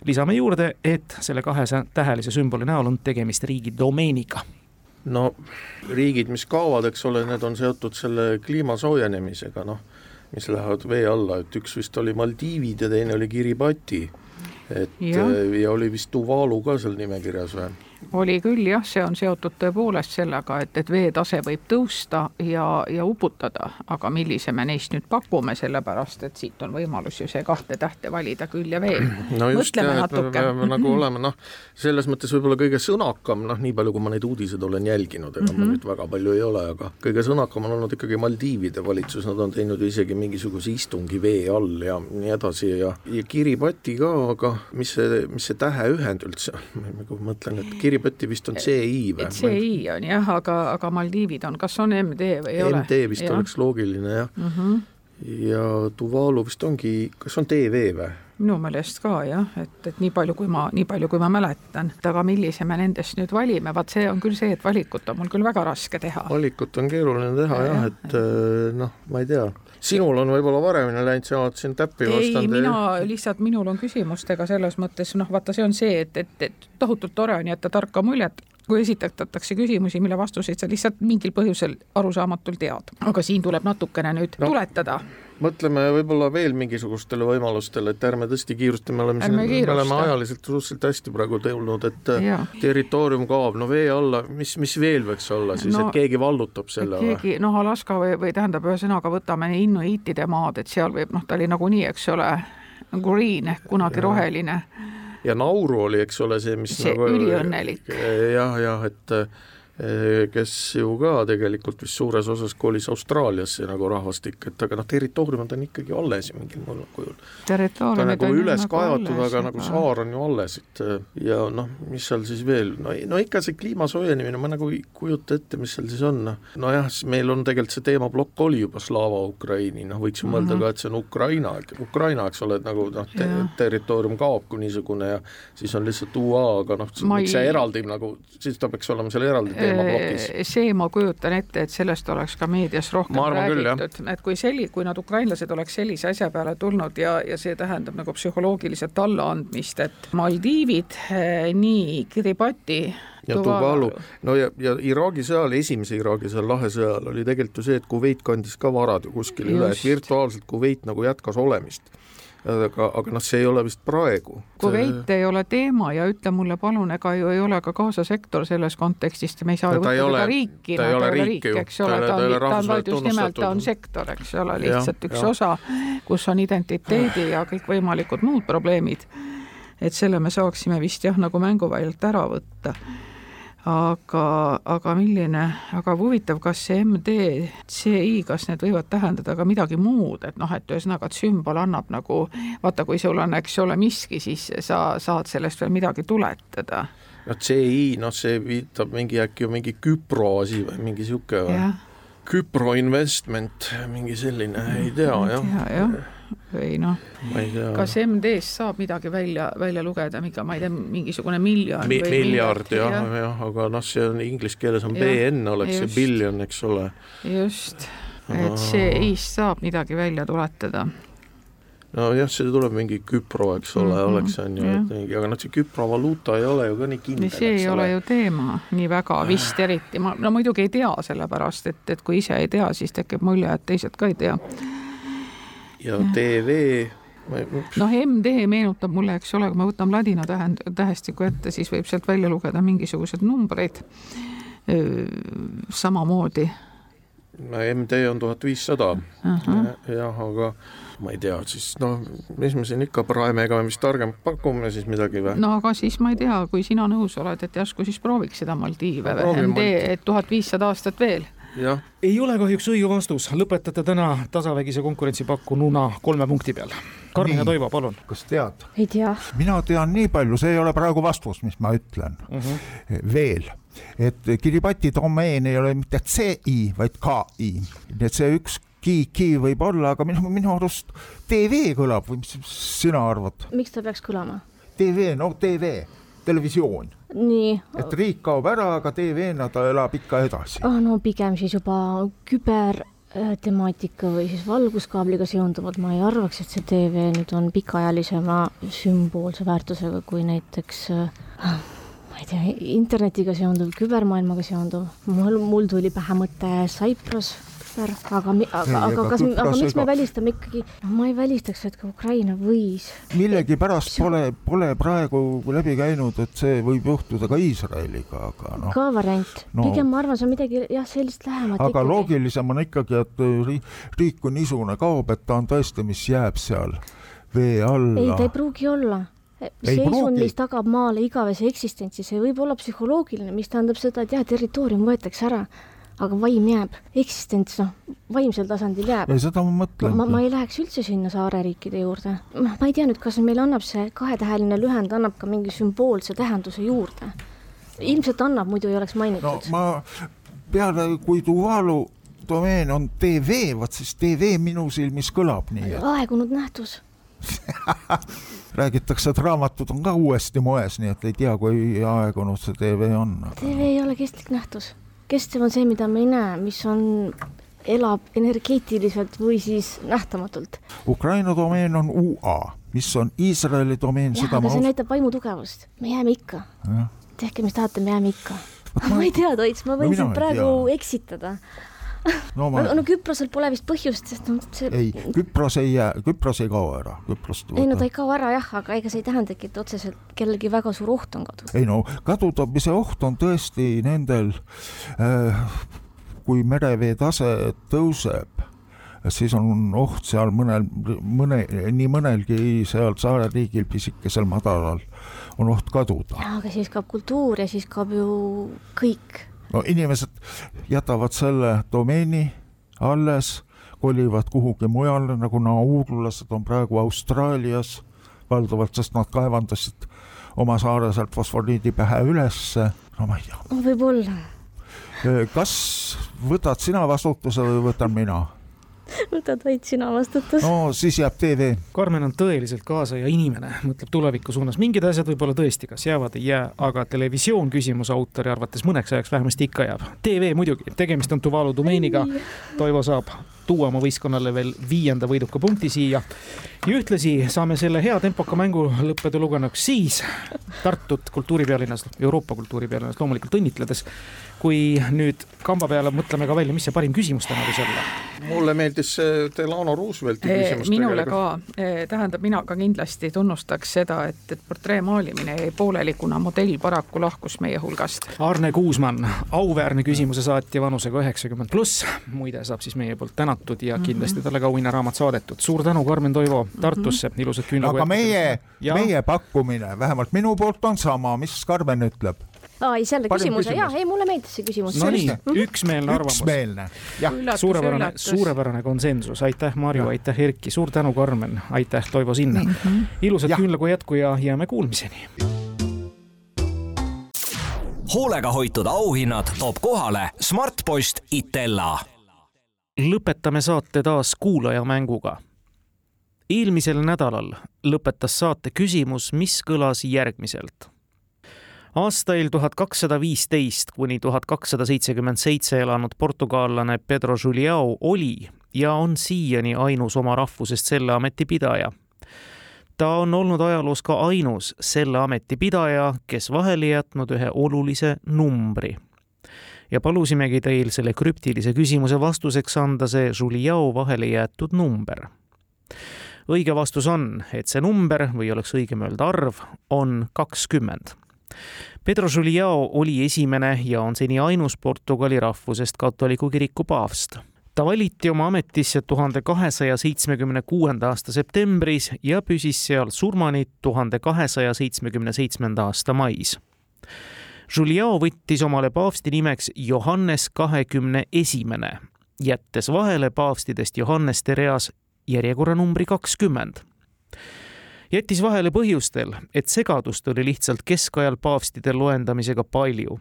lisame juurde, et selle kahetähelise sümboli näol on tegemist riigi domeeniga no riigid, mis kaovad, eks ole, need on seotud selle kliima soojenemisega, noh mis lähevad vee alla, et üks vist oli Maldiivid ja teine oli Kiribati. et ja, ja oli vist Tuvalu ka seal nimekirjas või? Oli küll jah, see on seotud tõepoolest sellega, et, et veetase võib tõusta ja, ja uputada, aga millise me neist nüüd pakume, sellepärast et siit on võimalus ju see kahte tähte valida küll ja veel. [CLEARS THROAT] no Mõtleme jah, me peame nagu [CLEARS THROAT] olema noh, selles mõttes võib-olla kõige sõnakam, noh, nii palju, kui ma neid uudiseid olen jälginud, ega mm -hmm. ma mhm. nüüd väga palju ei ole, aga kõige sõnakam on olnud ikkagi Maldiivide valitsus, nad on teinud ju isegi mingisuguse istungi vee all ja nii edasi ja, ja Kiribati ka, aga mis see, mis see täheühend üldse ma nagu mõtlen, et Kiribati Kiribati vist on CI või? CI on jah, aga, aga Maldiivid on, kas on MD või ei MD ole? MD vist ja. oleks loogiline jah mm. -hmm. ja Tuvalu vist ongi, kas on DV või? Minu meelest ka jah, et, et nii palju, kui ma, nii palju, kui ma mäletan, et aga millise me nendest nüüd valime, vaat see on küll see, et valikut on mul küll väga raske teha. valikut on keeruline teha ja, jah, et äh, noh, ma ei tea sinul on võib-olla varemini läinud, sa oled siin täppi vastanud. ei, mina lihtsalt, minul on küsimustega selles mõttes, noh, vaata, see on see, et, et, et tohutult tore on jätta tarka muljet, kui esitatakse küsimusi, mille vastuseid sa lihtsalt mingil põhjusel arusaamatult tead. aga siin tuleb natukene nüüd no. tuletada mõtleme võib-olla veel mingisugustele võimalustele, et ärme tõesti kiirusta, me oleme ärme siin, me oleme ajaliselt suhteliselt hästi praegu tulnud, et ja. territoorium kaob, no vee alla, mis, mis veel võiks olla siis no,, et keegi vallutab selle või? keegi, noh, Alaska või, või tähendab, ühesõnaga võtame inuiitide maad, et seal võib, noh, ta oli nagunii, eks ole, green ehk kunagi ja. roheline ja Nauru oli, eks ole, see, mis see nagu üliõnnelik. jah, jah, et Eh, kes ju ka tegelikult vist suures osas kolis Austraaliasse nagu rahvastik, et aga noh, territooriumid on ikkagi alles ju mingil muul kujul. ta on nagu üles nagu kaevatud, aga nagu saar on ju alles, et ja noh, mis seal siis veel, no, no ikka see kliima soojenemine, ma nagu ei kujuta ette, mis seal siis on, noh. nojah, meil on tegelikult see teemaplokk oli juba Slava Ukraini, noh, võiks ju mm -hmm. mõelda ka, et see on Ukraina, Ukraina, eks ole, et nagu noh te, territoorium kaob kui niisugune ja siis on lihtsalt UA, aga noh, miks see eraldi nagu, siis ta peaks olema seal eraldi? Äh, see ma kujutan ette, et sellest oleks ka meedias rohkem räägitud, et kui selli-, kui nad, ukrainlased, oleks sellise asja peale tulnud ja, ja see tähendab nagu psühholoogiliselt allaandmist, et Maldiivid, äh, nii Kiribati ja Tuvalu, no ja, ja Iraagi sõjal, esimese Iraagi sõjal, Lahe sõjal oli tegelikult ju see, et Kuveit kandis ka varad ju kuskile üle, et virtuaalselt Kuveit nagu jätkas olemist aga, aga noh, see ei ole vist praegu. Kuveit ei ole teema ja ütle mulle palun, ega ju ei ole ka Gaza sektor selles kontekstis, me ei saa ju võtta teda riiki, ta ei ole riik, eks ole, ta on, ta on vaid just nimelt, ta on sektor, eks ole, lihtsalt ja, üks ja. osa, kus on identiteedi ja kõikvõimalikud muud probleemid. et selle me saaksime vist jah, nagu mänguväljalt ära võtta aga, aga milline, aga huvitav, kas see MD, CI, kas need võivad tähendada ka midagi muud, et noh, et ühesõnaga, et sümbol annab nagu, vaata, kui sul on, eks ole, miski, siis sa saad sellest veel midagi tuletada. no CI, noh, see viitab mingi äkki mingi Küpro asi või mingi niisugune või? Küpro investment, mingi selline, ei tea jah ja, jah või noh, kas MD-st saab midagi välja, välja lugeda, mingi, ma ei tea, mingisugune miljon Mi miljard jah, jah. ja,, aga noh, see on inglise keeles on ja, BN oleks just. see billion, eks ole. just, et see-ist saab midagi välja tuletada. Nojah, see tuleb mingi Küpro, eks ole mm, -hmm, oleks on ju, et mingi, aga noh, see Küpro valuuta ei ole ju ka nii kindel. see ei ole. ju teema nii väga vist eriti, ma no muidugi ei tea, sellepärast et, et kui ise ei tea, siis tekib mulje, et teised ka ei tea ja TV noh, MD meenutab mulle, eks ole, kui me võtame ladina tähend-, tähestiku ette, siis võib sealt välja lugeda mingisuguseid numbreid. Samamoodi. no MD on tuhat viissada, jah, aga ma ei tea, siis noh, mis me siin ikka praeme, ega me vist targem pakume siis midagi või? no aga siis ma ei tea, kui sina nõus oled, et järsku siis prooviks seda Maldiive või MD, et tuhat viissada aastat veel ei ole kahjuks õige vastus, lõpetate täna tasavägise konkurentsi pakkununa kolme punkti peal. Karmen ja Toivo, palun. kas tead? ei tea. mina tean nii palju, see ei ole praegu vastus, mis ma ütlen uh. Mhm. -huh. veel, et Kiribati domeen ei ole mitte CI, vaid KI, nii et see üks ki, ki võib olla, aga minu, minu arust TV kõlab või mis sina arvad? miks ta peaks kõlama? TV, no TV, televisioon et riik kaob ära, aga TV-na ta elab ikka edasi oh,. no pigem siis juba küber temaatika või siis valguskaabliga seonduvad, ma ei arvaks, et see TV nüüd on pikaajalisema sümboolse väärtusega kui näiteks ma ei tea, internetiga seonduv, kübermaailmaga seonduv. mul, mul tuli pähe mõte Cyprus Küpros-Trasser, aga, aga, Ei, aga kas, aga miks me välistame ikkagi, ma ei välistaks, et ka Ukraina võis. millegipärast pole, pole praegu läbi käinud, et see võib juhtuda ka Iisraeliga, aga noh. ka variant No. pigem ma arvan, see on midagi jah, sellist lähemat aga loogilisem on ikkagi, et ri- riik kui niisugune kaob, et ta on tõesti, mis jääb seal vee ei, alla ta ei pruugi olla. Ei seisund, mis tagab maale igavese eksistentsi, see võib olla psühholoogiline, mis tähendab seda, et jah, territoorium võetakse ära, aga vaim jääb, eksistents noh, vaimsel tasandil jääb. ja seda ma mõtlen ma, ma ei läheks üldse sinna saareriikide juurde. ma ei tea nüüd, kas meile annab see kahetäheline lühend, annab ka mingi sümboolse tähenduse juurde. ilmselt annab, muidu ei oleks mainitud no,. ma peale, kui Tuvalu domeen on TV, vot siis TV minu silmis kõlab nii, et aegunud nähtus. [LAUGHS] räägitakse, et raamatud on ka uuesti moes, nii et ei tea, kui aegunud see TV on. TV ei ole kestlik nähtus. Kestev on see, mida me ei näe, mis on, elab energeetiliselt või siis nähtamatult. Ukraina domeen on UA, mis on Iisraeli domeen, jah, seda aga ma see näitab vaimu tugevust. me jääme ikka. Tehke, mis tahate, me jääme ikka. Vot [LAUGHS] ma ei tea, Toits, ma võin mina sind praegu tea. eksitada. No ma no Küprosel pole vist põhjust, sest noh, see ei, Küpros ei jää, Küpros ei kao ära, Küprost ei no ta ei kao ära jah, aga ega see ei tähendagi, et otseselt kellelgi väga suur oht on kadunud. ei no kadutamise oht on tõesti nendel äh,, kui merevee tase tõuseb, siis on oht seal mõnel, mõne, nii mõnelgi seal saareriigil pisikesel madalal on oht kaduda. aga siis kaob kultuur ja siis kaob ju kõik. No inimesed jätavad selle domeeni alles, kolivad kuhugi mujale, nagu nauurlased on praegu Austraalias valdavalt, sest nad kaevandasid oma saare sealt fosforiidi pähe ülesse. no ma ei tea, võib-olla, kas võtad sina vastutuse või võtan mina? [LAUGHS] võtad vaid sina vastutus. no siis jääb TV. Karmen on tõeliselt kaasaja inimene, mõtleb tuleviku suunas, mingid asjad võib-olla tõesti kas jäävad, ei jää, aga televisioon küsimuse autori arvates mõneks ajaks vähemasti ikka jääb. TV muidugi, tegemist on Tuvalu domeeniga. Toivo saab tuua oma võistkonnale veel viienda võiduka punkti siia ja ühtlasi saame selle hea tempoka mängu lõppedu lugenuks siis Tartut kultuuripealinnas, Euroopa kultuuripealinnas loomulikult õnnitledes, kui nüüd kamba peale mõtleme ka välja, mis see parim küsimus täna võis olla. mulle meeldis see Delano Roosevelti küsimus minule ka, tähendab, mina ka kindlasti tunnustaks seda, et, et portree maalimine jäi pooleli, kuna modell paraku lahkus meie hulgast. Arne Kuusmann, auväärne küsimuse saatja vanusega üheksakümmend pluss, muide saab siis meie poolt tänatud ja kindlasti talle ka auhinnaraamat saadetud. suur tänu, Karmen Toivo, Tartusse, ilusat küünlakotti. aga meie, meie pakkumine, vähemalt minu poolt on sama, mis Karmen ütleb, aa, ei selle küsimuse, küsimus. jaa, ei mulle meeldis see küsimus. no nii Selliste-, üksmeelne arvamus. üksmeelne, jah, suurepärane, suurepärane konsensus, aitäh, Marju, aitäh, Erki, suur tänu, Karmen, aitäh, Toivo Sinn. ilusat Jah. küünlaku jätku ja jääme kuulmiseni. hoolega hoitud auhinnad toob kohale Smartpost Itella lõpetame saate taas kuulajamänguga. eelmisel nädalal lõpetas saate küsimus, mis kõlas järgmiselt. aastail tuhat kakssada viisteist kuni tuhat kakssada seitsekümmend seitse elanud portugallane Pedro Juliao oli ja on siiani ainus oma rahvusest selle ameti pidaja ta on olnud ajaloos ka ainus selle ameti pidaja, kes vahele jätnud ühe olulise numbri ja palusimegi teil selle krüptilise küsimuse vastuseks anda see Juliao vahele jäetud number. õige vastus on, et see number või oleks õigem öelda arv on kakskümmend. Pedro Juliao oli esimene ja on seni ainus Portugali rahvusest katoliku kiriku paavst ta valiti oma ametisse tuhande kahesaja seitsmekümne kuuenda aasta septembris ja püsis seal surmani tuhande kahesaja seitsmekümne seitsmenda aasta mais Juliao võttis omale paavsti nimeks Johannes kahekümne esimene, jättes vahele paavstidest Johanneste reas järjekorranumbri kakskümmend. jättis vahele põhjustel, et segadust oli lihtsalt keskajal paavstide loendamisega palju.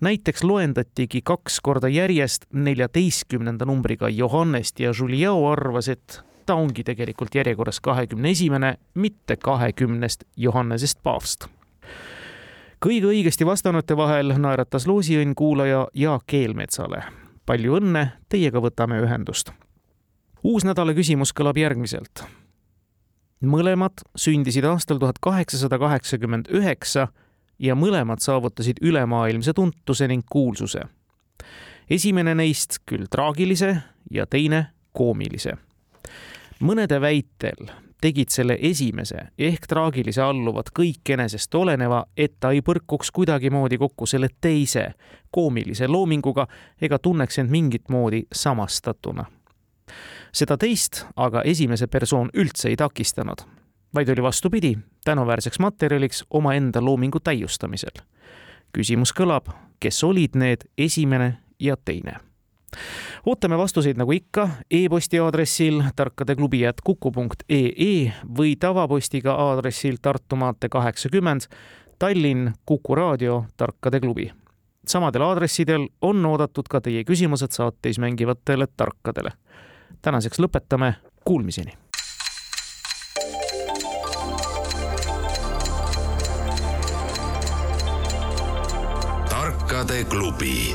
näiteks loendatigi kaks korda järjest neljateistkümnenda numbriga Johannest ja Juliao arvas, et ta ongi tegelikult järjekorras kahekümne esimene, mitte kahekümnest Johannesest paavst kõige õigesti vastanute vahel naeratas loosiõnn kuulaja Jaak Eelmetsale. palju õnne, teiega võtame ühendust. uus nädala küsimus kõlab järgmiselt. mõlemad sündisid aastal tuhat kaheksasada kaheksakümmend üheksa ja mõlemad saavutasid ülemaailmse tuntuse ning kuulsuse. esimene neist küll traagilise ja teine koomilise. mõnede väitel tegid selle esimese ehk traagilise alluvad kõik enesest oleneva, et ta ei põrkuks kuidagimoodi kokku selle teise koomilise loominguga ega tunneks end mingit moodi samastatuna. seda teist aga esimese persoon üldse ei takistanud, vaid oli vastupidi, tänuväärseks materjaliks omaenda loomingu täiustamisel. küsimus kõlab, kes olid need esimene ja teine ootame vastuseid nagu ikka e-posti aadressil tarkadeklubi.kuku.ee või tavapostiga aadressil Tartu maantee kaheksakümmend, Tallinn, Kuku raadio, Tarkade klubi. samadel aadressidel on oodatud ka teie küsimused saateis mängivatele tarkadele. tänaseks lõpetame, kuulmiseni tarkade klubi